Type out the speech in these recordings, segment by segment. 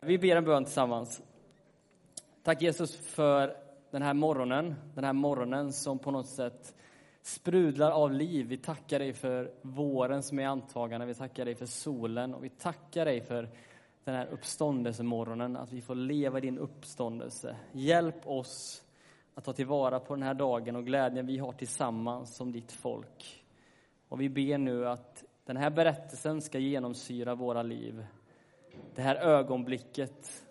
Vi ber en bön tillsammans. Tack Jesus för den här morgonen, den här morgonen som på något sätt sprudlar av liv. Vi tackar dig för våren som är antagande, vi tackar dig för solen och vi tackar dig för den här uppståndelsemorgonen, att vi får leva i din uppståndelse. Hjälp oss att ta tillvara på den här dagen och glädjen vi har tillsammans som ditt folk. Och vi ber nu att den här berättelsen ska genomsyra våra liv. Det här ögonblicket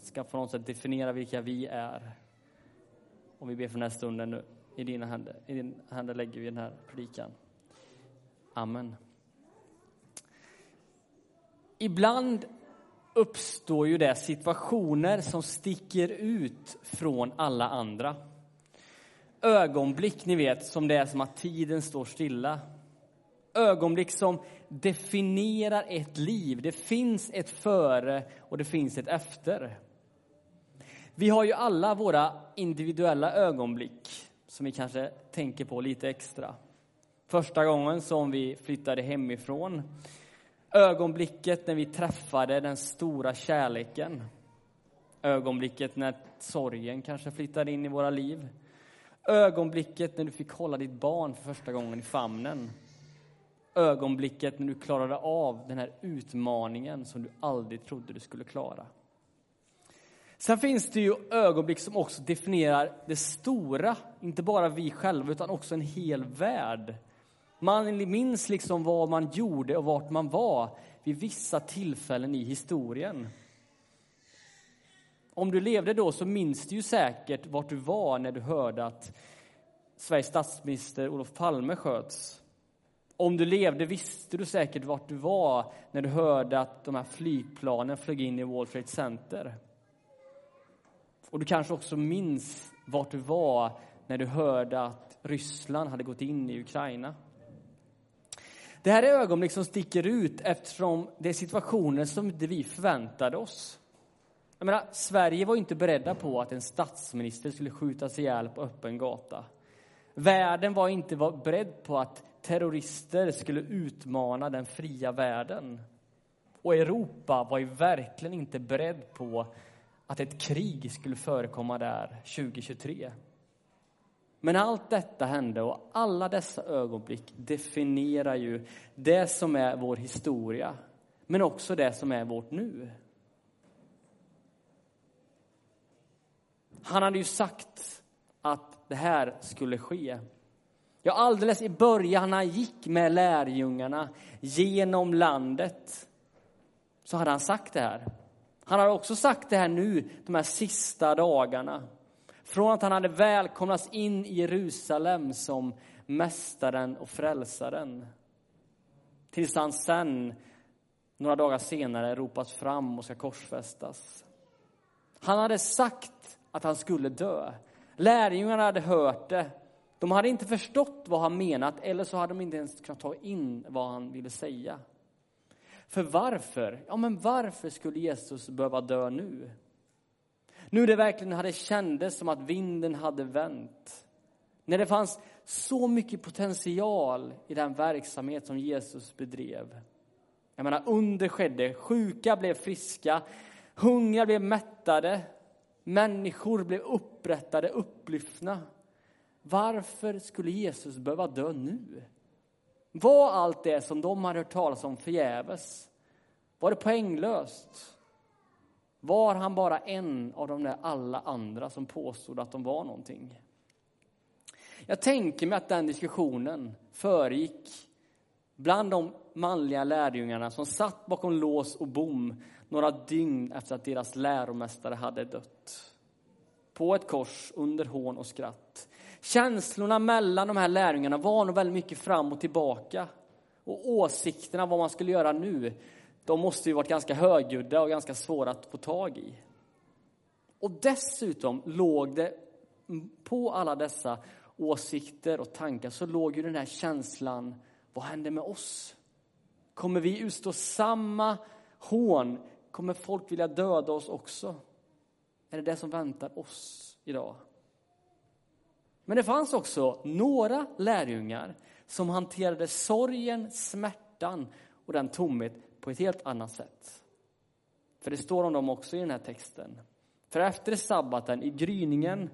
ska på något sätt definiera vilka vi är. Och vi ber för den här stunden nu. I dina händer, I dina händer lägger vi den här predikan. Amen. Ibland uppstår ju det situationer som sticker ut från alla andra. Ögonblick, ni vet, som det är som att tiden står stilla. Ögonblick som definierar ett liv. Det finns ett före och det finns ett efter. Vi har ju alla våra individuella ögonblick som vi kanske tänker på lite extra. Första gången som vi flyttade hemifrån. Ögonblicket när vi träffade den stora kärleken. Ögonblicket när sorgen kanske flyttade in i våra liv. Ögonblicket när du fick hålla ditt barn för första gången i famnen. Ögonblicket när du klarade av den här utmaningen som du aldrig trodde du skulle klara. Sen finns det ju ögonblick som också definierar det stora, inte bara vi själva utan också en hel värld. Man minns liksom vad man gjorde och vart man var vid vissa tillfällen i historien. Om du levde då så minns du ju säkert vart du var när du hörde att Sveriges statsminister Olof Palme sköts. Om du levde visste du säkert vart du var när du hörde att de här flygplanen flög in i World Trade Center. Och du kanske också minns vart du var när du hörde att Ryssland hade gått in i Ukraina. Det här är ögonblick som sticker ut eftersom det är situationer som inte vi förväntade oss. Jag menar, Sverige var inte beredda på att en statsminister skulle skjutas ihjäl på öppen gata. Världen var inte beredd på att terrorister skulle utmana den fria världen. Och Europa var ju verkligen inte beredd på att ett krig skulle förekomma där 2023. Men allt detta hände och alla dessa ögonblick definierar ju det som är vår historia, men också det som är vårt nu. Han hade ju sagt att det här skulle ske. Ja, alldeles i början när han gick med lärjungarna genom landet så hade han sagt det här. Han har också sagt det här nu, de här sista dagarna. Från att han hade välkomnats in i Jerusalem som mästaren och frälsaren. Tills han sen, några dagar senare, ropas fram och ska korsfästas. Han hade sagt att han skulle dö. Lärjungarna hade hört det. De hade inte förstått vad han menat, eller så hade de inte ens kunnat ta in vad han ville säga. För varför? Ja, men varför skulle Jesus behöva dö nu? Nu det verkligen hade kändes som att vinden hade vänt. När det fanns så mycket potential i den verksamhet som Jesus bedrev. Jag menar, under skedde, sjuka blev friska, hungriga blev mättade, människor blev upprättade, upplyftna. Varför skulle Jesus behöva dö nu? Var allt det som de hade hört talas om förgäves? Var det poänglöst? Var han bara en av de där alla andra som påstod att de var någonting? Jag tänker mig att den diskussionen föregick bland de manliga lärjungarna som satt bakom lås och bom några dygn efter att deras läromästare hade dött. På ett kors under hån och skratt. Känslorna mellan de här lärjungarna var nog väldigt mycket fram och tillbaka. Och åsikterna vad man skulle göra nu, de måste ju varit ganska högljudda och ganska svåra att få tag i. Och dessutom låg det på alla dessa åsikter och tankar så låg ju den här känslan, vad händer med oss? Kommer vi utstå samma hån? Kommer folk vilja döda oss också? Är det det som väntar oss idag? Men det fanns också några lärjungar som hanterade sorgen, smärtan och den tomhet på ett helt annat sätt. För det står om dem också i den här texten. För efter sabbaten, i gryningen,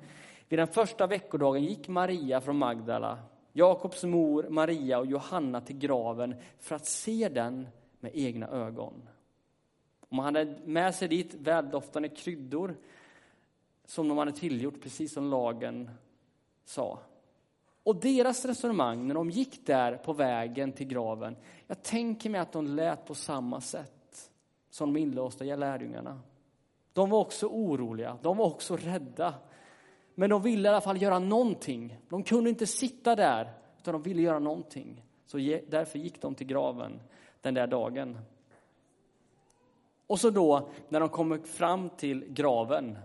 vid den första veckodagen gick Maria från Magdala, Jakobs mor Maria och Johanna till graven för att se den med egna ögon. Och man hade med sig dit väldoftande kryddor som de hade tillgjort, precis som lagen sa. Och deras resonemang när de gick där på vägen till graven, jag tänker mig att de lät på samma sätt som de inlåsta lärjungarna. De var också oroliga, de var också rädda. Men de ville i alla fall göra någonting. De kunde inte sitta där, utan de ville göra någonting. Så därför gick de till graven den där dagen. Och så då, när de kommer fram till graven,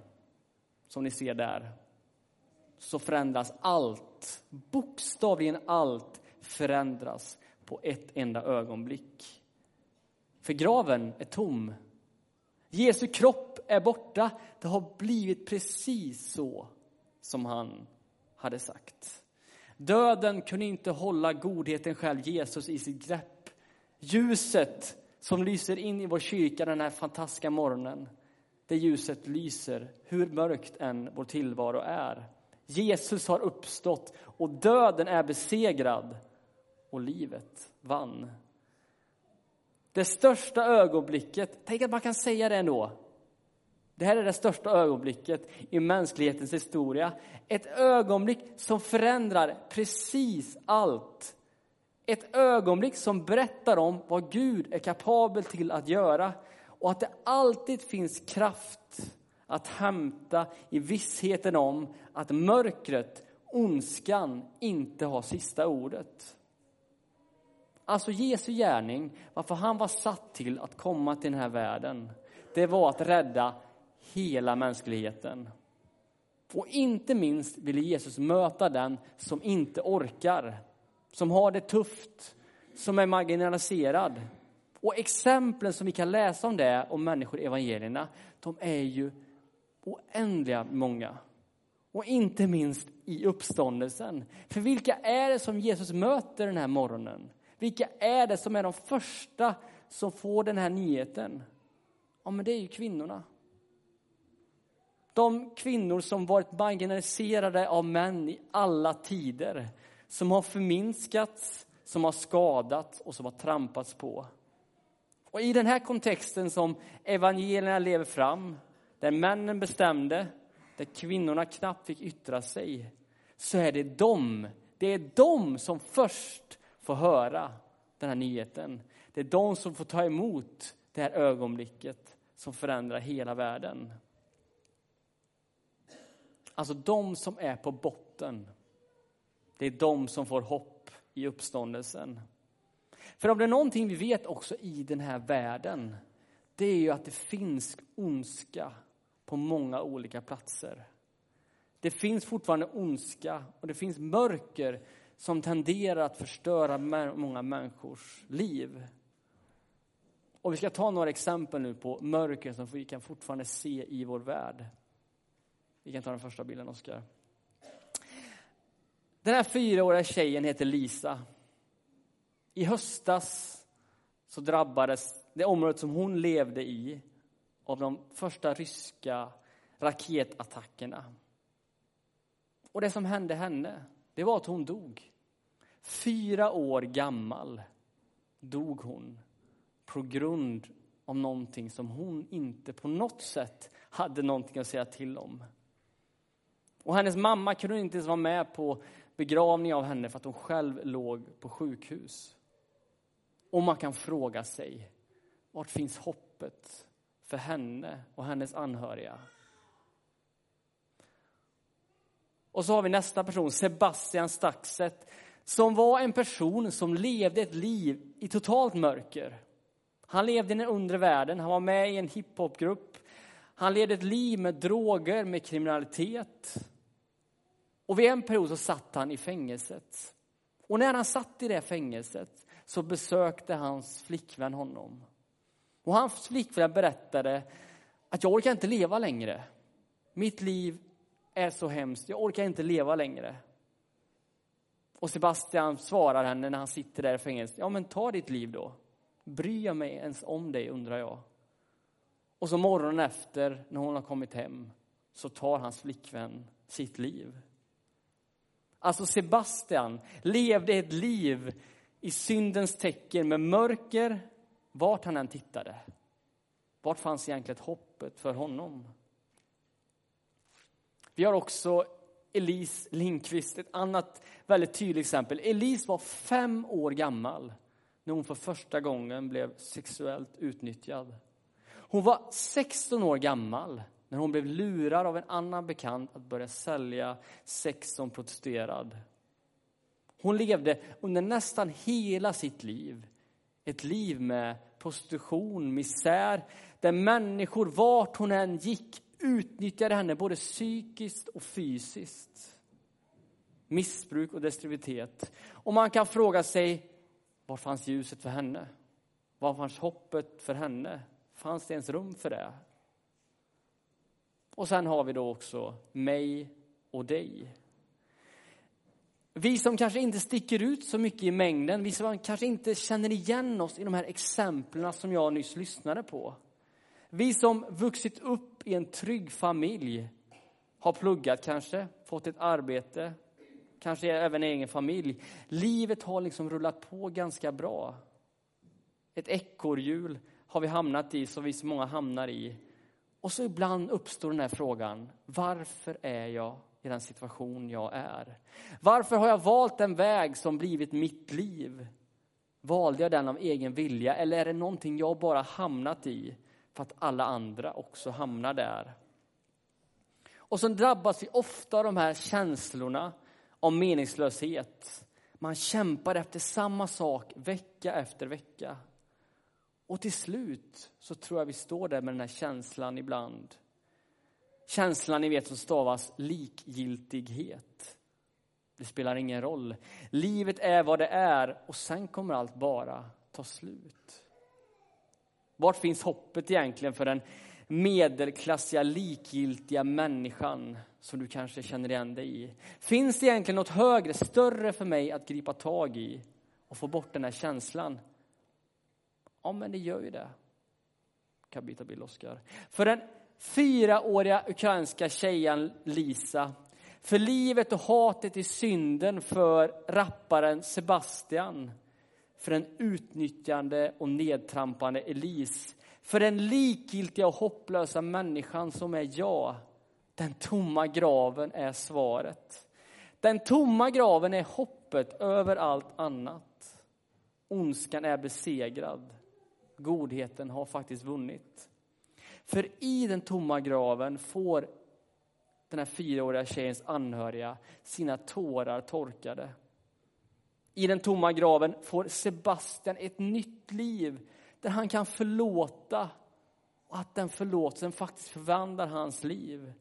som ni ser där, så förändras allt, bokstavligen allt förändras på ett enda ögonblick. För graven är tom. Jesu kropp är borta. Det har blivit precis så som han hade sagt. Döden kunde inte hålla godheten själv, Jesus, i sitt grepp. Ljuset som lyser in i vår kyrka den här fantastiska morgonen, det ljuset lyser hur mörkt än vår tillvaro är. Jesus har uppstått och döden är besegrad och livet vann. Det största ögonblicket, tänk att man kan säga det ändå. Det här är det största ögonblicket i mänsklighetens historia. Ett ögonblick som förändrar precis allt. Ett ögonblick som berättar om vad Gud är kapabel till att göra och att det alltid finns kraft att hämta i vissheten om att mörkret, ondskan, inte har sista ordet. Alltså Jesu gärning, varför han var satt till att komma till den här världen, det var att rädda hela mänskligheten. Och inte minst ville Jesus möta den som inte orkar, som har det tufft, som är marginaliserad. Och exemplen som vi kan läsa om det, om människor i evangelierna, de är ju oändliga många. Och inte minst i uppståndelsen. För vilka är det som Jesus möter den här morgonen? Vilka är det som är de första som får den här nyheten? Ja, men det är ju kvinnorna. De kvinnor som varit marginaliserade av män i alla tider. Som har förminskats, som har skadats och som har trampats på. Och i den här kontexten som evangelierna lever fram, där männen bestämde, där kvinnorna knappt fick yttra sig, så är det de, det är de som först får höra den här nyheten. Det är de som får ta emot det här ögonblicket som förändrar hela världen. Alltså de som är på botten, det är de som får hopp i uppståndelsen. För om det är någonting vi vet också i den här världen, det är ju att det finns ondska på många olika platser. Det finns fortfarande ondska och det finns mörker som tenderar att förstöra många människors liv. Och vi ska ta några exempel nu på mörker som vi kan fortfarande se i vår värld. Vi kan ta den första bilden, Oskar. Den här fyraåriga tjejen heter Lisa. I höstas så drabbades det området som hon levde i av de första ryska raketattackerna. Och det som hände henne, det var att hon dog. Fyra år gammal dog hon på grund av någonting som hon inte på något sätt hade någonting att säga till om. Och hennes mamma kunde inte ens vara med på begravningen av henne för att hon själv låg på sjukhus. Och man kan fråga sig, vart finns hoppet för henne och hennes anhöriga? Och så har vi nästa person, Sebastian Staxet, som var en person som levde ett liv i totalt mörker. Han levde i den undre världen, han var med i en hiphopgrupp. Han levde ett liv med droger, med kriminalitet. Och vid en period så satt han i fängelset. Och när han satt i det fängelset så besökte hans flickvän honom. Och hans flickvän berättade att jag orkar inte leva längre. Mitt liv är så hemskt, jag orkar inte leva längre. Och Sebastian svarar henne när han sitter där i fängelset, ja men ta ditt liv då. Bryr jag mig ens om dig undrar jag. Och så morgonen efter, när hon har kommit hem, så tar hans flickvän sitt liv. Alltså Sebastian levde ett liv i syndens tecken med mörker vart han än tittade. Vart fanns egentligen hoppet för honom? Vi har också Elise Lindqvist, ett annat väldigt tydligt exempel. Elise var fem år gammal när hon för första gången blev sexuellt utnyttjad. Hon var 16 år gammal när hon blev lurad av en annan bekant att börja sälja sex som protesterad. Hon levde under nästan hela sitt liv ett liv med prostitution, misär, där människor vart hon än gick utnyttjade henne både psykiskt och fysiskt. Missbruk och destruktivitet. Och man kan fråga sig, var fanns ljuset för henne? Var fanns hoppet för henne? Fanns det ens rum för det? Och sen har vi då också mig och dig. Vi som kanske inte sticker ut så mycket i mängden, vi som kanske inte känner igen oss i de här exemplen som jag nyss lyssnade på. Vi som vuxit upp i en trygg familj, har pluggat kanske, fått ett arbete, kanske även egen familj. Livet har liksom rullat på ganska bra. Ett ekorrhjul har vi hamnat i, som vi så många hamnar i. Och så ibland uppstår den här frågan, varför är jag i den situation jag är? Varför har jag valt en väg som blivit mitt liv? Valde jag den av egen vilja eller är det någonting jag bara hamnat i för att alla andra också hamnar där? Och så drabbas vi ofta av de här känslorna av meningslöshet. Man kämpar efter samma sak vecka efter vecka. Och till slut så tror jag vi står där med den här känslan ibland. Känslan ni vet som stavas likgiltighet. Det spelar ingen roll. Livet är vad det är och sen kommer allt bara ta slut. Vart finns hoppet egentligen för den medelklassiga, likgiltiga människan som du kanske känner igen dig i? Finns det egentligen något högre, större för mig att gripa tag i och få bort den här känslan? Ja, men det gör ju det. Kan byta bild, Oskar. För den fyraåriga ukrainska tjejen Lisa, för livet och hatet i synden för rapparen Sebastian, för den utnyttjande och nedtrampande Elise, för den likgiltiga och hopplösa människan som är jag. Den tomma graven är svaret. Den tomma graven är hoppet över allt annat. Ondskan är besegrad godheten har faktiskt vunnit. För i den tomma graven får den här fyraåriga tjejens anhöriga sina tårar torkade. I den tomma graven får Sebastian ett nytt liv där han kan förlåta och att den förlåtelsen faktiskt förvandlar hans liv.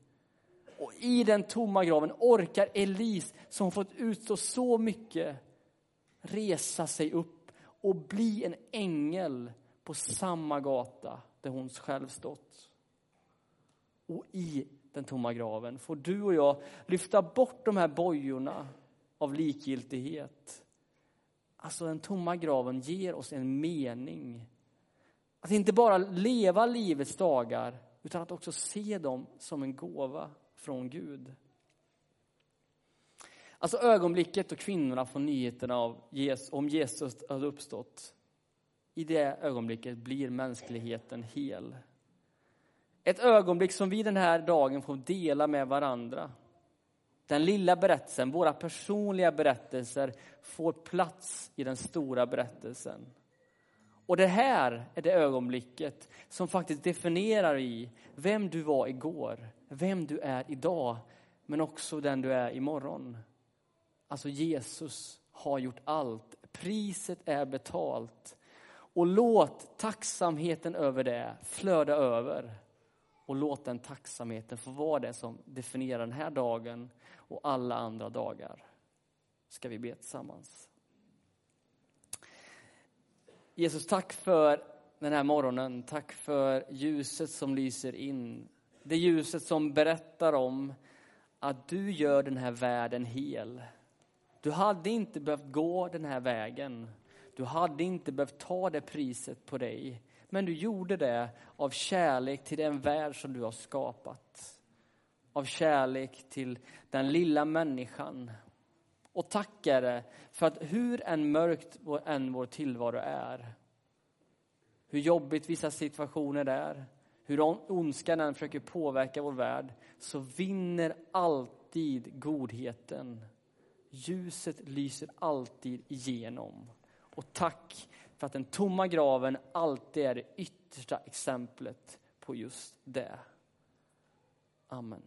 Och i den tomma graven orkar Elise, som fått utstå så mycket, resa sig upp och bli en ängel på samma gata där hon själv stått. Och i den tomma graven får du och jag lyfta bort de här bojorna av likgiltighet. Alltså den tomma graven ger oss en mening. Att inte bara leva livets dagar utan att också se dem som en gåva från Gud. Alltså ögonblicket då kvinnorna får nyheterna av Jesus, om Jesus hade uppstått i det ögonblicket blir mänskligheten hel. Ett ögonblick som vi den här dagen får dela med varandra. Den lilla berättelsen, våra personliga berättelser, får plats i den stora berättelsen. Och det här är det ögonblicket som faktiskt definierar i vem du var igår, vem du är idag, men också den du är imorgon. Alltså Jesus har gjort allt. Priset är betalt. Och låt tacksamheten över det flöda över. Och låt den tacksamheten få vara det som definierar den här dagen och alla andra dagar. Ska vi be tillsammans. Jesus, tack för den här morgonen. Tack för ljuset som lyser in. Det ljuset som berättar om att du gör den här världen hel. Du hade inte behövt gå den här vägen. Du hade inte behövt ta det priset på dig, Men du gjorde det av kärlek till den värld som du har skapat. Av kärlek till den lilla människan. Och tackare, för att hur än mörkt än vår tillvaro är, hur jobbigt vissa situationer är, hur ondskan än försöker påverka vår värld, så vinner alltid godheten. Ljuset lyser alltid igenom. Och tack för att den tomma graven alltid är det yttersta exemplet på just det. Amen.